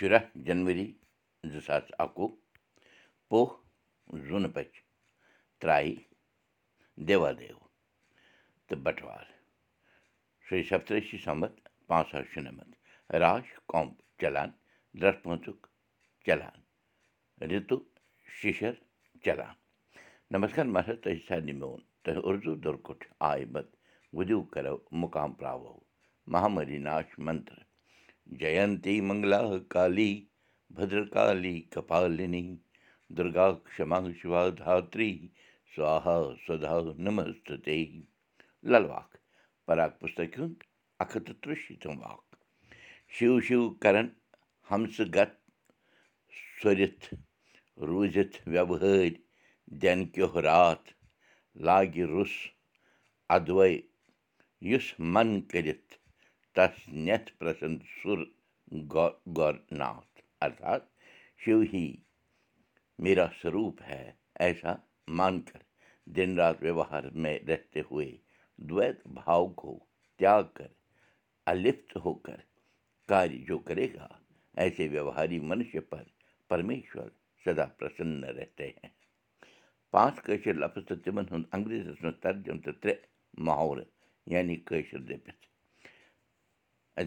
شُراہ جنؤری زٕ ساس اَکوُہ پوہ زوٗنہٕ بَچہِ ترٛایہِ دیوادیو تہٕ بَٹوار شیٚیہِ سَتتٕرٛشی سَمت پانٛژھ ساس شُنَمَتھ راش کوٚمب چلان درٛس پٲنٛژُک چلان رِتُک شِشر چلان نمسکار مہراج تۄہہِ سارنٕے میون تۄہہِ اُردو دُرکُٹھ آے بت وُدِو کَرو مُقام پراوو مہامری ناش منتر جینتی منگلا کالی بدرکالی کپالِنی دُرگا کما شِوا دھتری سوہا سدا نمست للواکھ پراک پُستک ہُنٛد اکھ ہَتھ تہٕ تٕرٛہ شیٖتِم واکھ شِو شِو کَرَن ہمسہٕ گت سورِتھ روٗزِتھ ویوہٲرۍ دٮ۪ن کیٚو راتھ لاگہِ روٚس اَدوَے یُس من کٔرِتھ تس نٮ۪تھ پرٛسن سُر گورناتھ ارتھات شِو ہی میرا سوروٗپ ہے ایسا مان کر دِن رات ویوہار مے رہتے ہوے دویت بھاو کو تیاگ کر الپت ہو کر کاریہ جو کرے گا ایسے ویوہاری منشیہ پر پرمیشور سدا پرسن رہتے ہیں پانٛژھ کٲشِر لفظ تہٕ تِمن ہُنٛد انگریٖزَس منٛز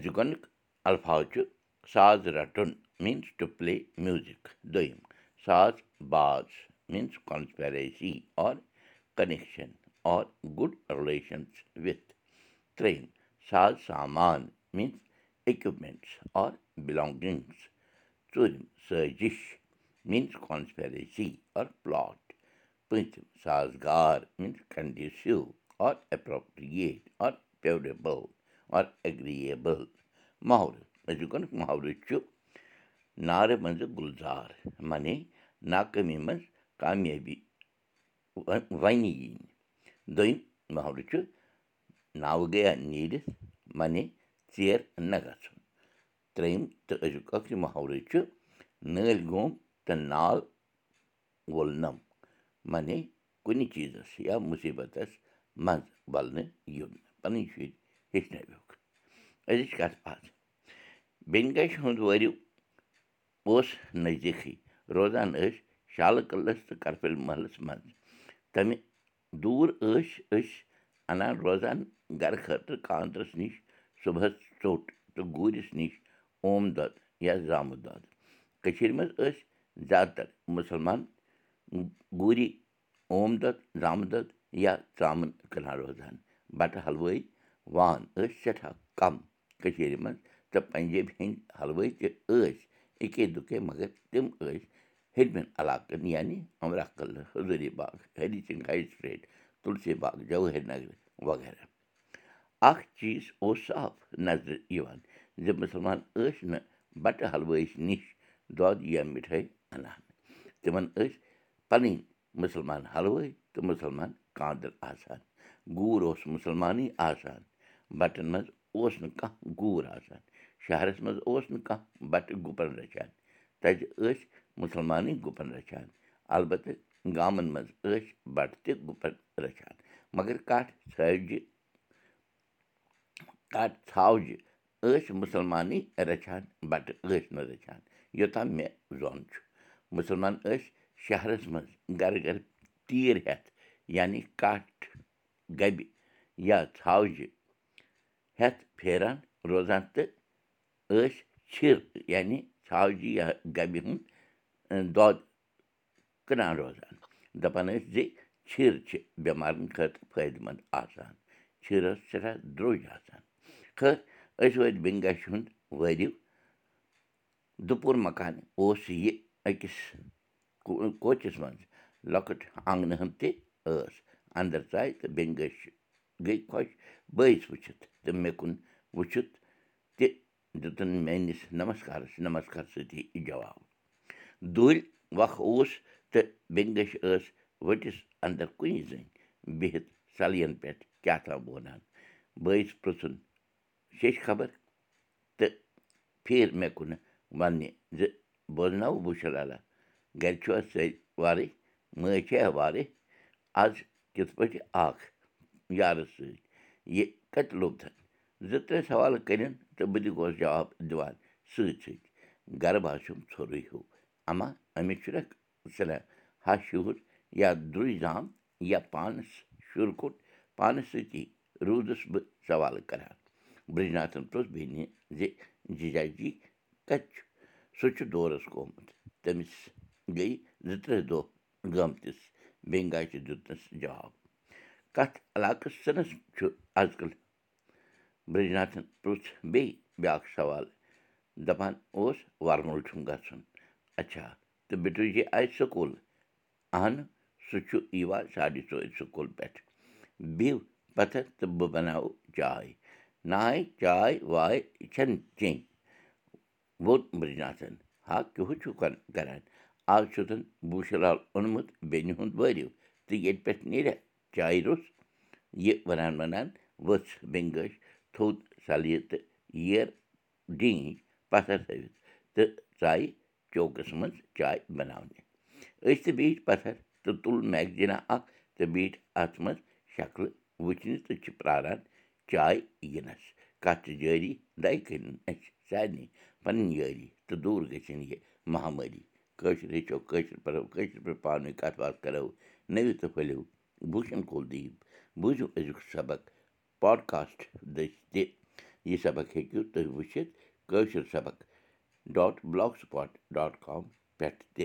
گۄڈنیُک الفاظ چھُ ساز رَٹُن میٖنٕز ٹُو پٕلے میوٗزِک دوٚیِم ساز باز means conspiracy or connection or good relations with ترٛیٚیِم ساز سامان میٖنٕز اِکوِپمٮ۪نٛٹٕس آر بِلانٛگِنٛگٕس ژوٗرِم سٲزِش میٖنٕز کانسپیریسی آر پٕلاٹ پٲنٛژِم سازگار means conducive or appropriate or favourable or agreeable محرٕ أزیُک گۄڈنیُک محرٕ چھُ نارٕ منٛزٕ گُلزار معنی ناکٲمی منٛز کامیٲبی وَنہِ یِنۍ دوٚیِم محرٕ چھُ ناوٕ گٔیا نیٖرِتھ معنی ژیر نہ گژھُن ترٛیٚیِم تہٕ أزیُک ٲخری محرٕ چھُ نٲلۍ گوٚم تہٕ نال وولنَم معنی کُنہِ چیٖزَس یا مُصیٖبتَس منٛز وَلنہٕ یُن پَنٕنۍ شُرۍ ہیٚچھنٲوِکھ أزِچ کَتھ باتھ بیٚنہِ گَشہِ ہُنٛد وٲرِو اوس نزدیٖکھٕے روزان ٲسۍ شالہٕ قلس تہٕ کرپِل محلَس منٛز تَمہِ دوٗر ٲسۍ أسۍ اَنان روزان گَرٕ خٲطرٕ خانٛدرَس نِش صُبحس ژوٚٹ تہٕ گوٗرِس نِش اوم دۄد یا زامہٕ دۄد کٔشیٖرِ منٛز ٲسۍ زیادٕ تر مُسلمان گوٗری اوم دۄد زامہٕ دۄد یا ژامَن کٕنان روزان بَٹہٕ حلوٲے وان ٲسۍ سٮ۪ٹھاہ کَم کٔشیٖرِ منٛز تہٕ پنجٲبۍ ہِنٛدۍ حلوٲے تہِ ٲسۍ اِکے دُکے مگر تِم ٲسۍ ہیٚرمٮ۪ن علاقَن یعنی اَمرا قلعہٕ حضوٗری باغ ہری سِنٛگ ہاے سٹرٛیٹ تُلسی باغ جوہر نگر وغیرہ اکھ چیٖز اوس صاف نظرِ یِوان زِ مُسلمان ٲسۍ نہٕ بَٹہٕ حلوٲیِس نِش دۄد یا مِٹھٲے اَنان تِمن ٲسۍ پَنٕنۍ مُسلمان حلوٲے تہٕ مُسلمان کانٛدر آسان گوٗر اوس مُسلمانٕے آسان بَٹن منٛز اوس نہٕ کانٛہہ گوٗر آسان شہرَس منٛز اوس نہٕ کانٛہہ بَٹہٕ گُپَن رَچھان تَتہِ ٲسۍ مُسلمانٕے گُپَن رَچھان اَلبتہٕ گامَن منٛز ٲسۍ بَٹہٕ تہِ گُپَن رَچھان مگر کَٹھ ژھاوجہِ کَٹھ ژھاوجہِ ٲسۍ مُسلمانٕے رَچھان بَٹہٕ ٲسۍ نہٕ رَچھان یوٚتام مےٚ زوٚن چھُ۔ مُسلمان ٲسۍ شہرَس منٛز گَرٕ گَرٕ تیٖر ہٮ۪تھ یعنی کَٹھ گَبہِ یا ژھاوجہِ ہٮ۪تھ پھیران روزان تہٕ ٲسۍ چھِر یعنی ژھاوجہِ یا گَبہِ ہُنٛد دۄد کٕنان روزان دَپان ٲسۍ زِ چھِر چھِ بٮ۪مارَن خٲطرٕ فٲیدٕ منٛد آسان چھِر ٲس سٮ۪ٹھاہ درٛوٚج آسان خٲر أسۍ وٲتۍ بِنگَش ہُنٛد وٲرِو دُپُر مکان اوس یہِ أکِس کوچَس منٛز لۄکٕٹ آنٛگنہٕ ہن تہِ ٲس اَندَر ژاے تہٕ بیٚنہِ گٔش گٔے خۄش بٲیِس وٕچھِتھ تہٕ مےٚ کُن وٕچھِتھ تہِ دِتُن میٛٲنِس نمسکارَس نمسکار سۭتی جواب۔ دوٗرِ وق اوس تہٕ بیٚنہِ گٔش ٲس ؤٹِس اَندَر کُنی زٔنۍ بِہِتھ سَلیَن پٮ۪ٹھ کیٛاہ تام وونان۔ بٲیِس پرٛژھُن شیٚش خبر؟ تہٕ پھیٖر مےٚ کُنہٕ وَننہِ زِ بوزناوٕ بوٗشا لالا گَرِ چھُوا سٲری وارٕے؟ مٲج چھےٚ وارَے؟ آز کِتھ پٲٹھۍ اکھ یارَس سۭتۍ۔ یہِ کَتہِ لوٚبتھَن زٕ ترٛےٚ سوال کٔرِنۍ تہٕ بہٕ تہِ گوس جواب دِوان سۭتۍ سۭتۍ۔ گَرٕ باسیٚوم ژھوٚرُے ہیوٗ۔ اَما أمِس چھُنکھ صِلح ہَش شُہُر یا درٛوج دام یا پانَس شُر کوٚٹ پانَس سۭتی روٗدُس بہٕ سوال کَران۔ برٛجناتھَن پرٛژھ بیٚنہِ زِ جِجا جی کَتہِ چھُ؟ سُہ چھُ دورَس گوٚمُت۔ تٔمِس گٔے زٕ ترٛےٚ دۄہ گٲمتِس بٮ۪نگاجہِ دیُتنَس جواب کَتھ علاقَس چھُ آزکَل برٛجناتھَن پرٛژھ بیٚیہِ بیٛاکھ سوال دَپان اوس وَرمُل چھُم گژھُن۔ اچھا تہٕ بِٹوٗ جی آیہِ سکوٗل۔ اَہنُ سُہ چھُ یِوان ساڑِ ژورِ سکوٗل پٮ۪ٹھ۔ بِہِو پَتھر تہٕ بہٕ بَناوٕ چاے۔ ناے چاے واے چھَنہٕ چیٚنۍ۔ ووٚن برٛجناتھَن ہا کیُہُ چھُو کَران؟ آز چھُتَن بوٗشہٕ لال اوٚنمُت بیٚنہِ ہُنٛد وٲرِو تہٕ ییٚتہِ پٮ۪ٹھ نیرِ چایہِ روٚس یہِ وَنان وَنان ؤژھ بٮ۪نٛگٲش تھوٚد سَلیہِ تہٕ ییر ڈیٖنٛگۍ پَتھر تھٲوِتھ تہٕ ژایہِ چوکَس منٛز چاے بَناونہِ أسۍ تہِ بیٖٹھۍ پَتھر تہٕ تُل میگزیٖنا اَکھ تہٕ بیٖٹھۍ اَتھ منٛز شکلہٕ وٕچھنہِ تہٕ چھِ پرٛاران چاے یِنَس کَتھ چھِ جٲری دَہہِ کٔنۍ اَسہِ سارنٕے پَنٕنۍ یٲری تہٕ دوٗر گٔژھِنۍ یہِ مہامٲری کٲشِر ہیٚچھو کٲشِر پَرو کٲشِر پٲٹھۍ پانہٕ ؤنۍ کَتھ باتھ کَرو نٔوِو تہٕ پھٔلِو بوٗشَن کول دیٖپ بوٗزِو أزیُک سبق پاڈکاسٹ دٔسۍ تہِ یہِ سبق ہیٚکِو تُہۍ وٕچھِتھ کٲشِر سبق dot blogspot dot com پٮ۪ٹھ تہِ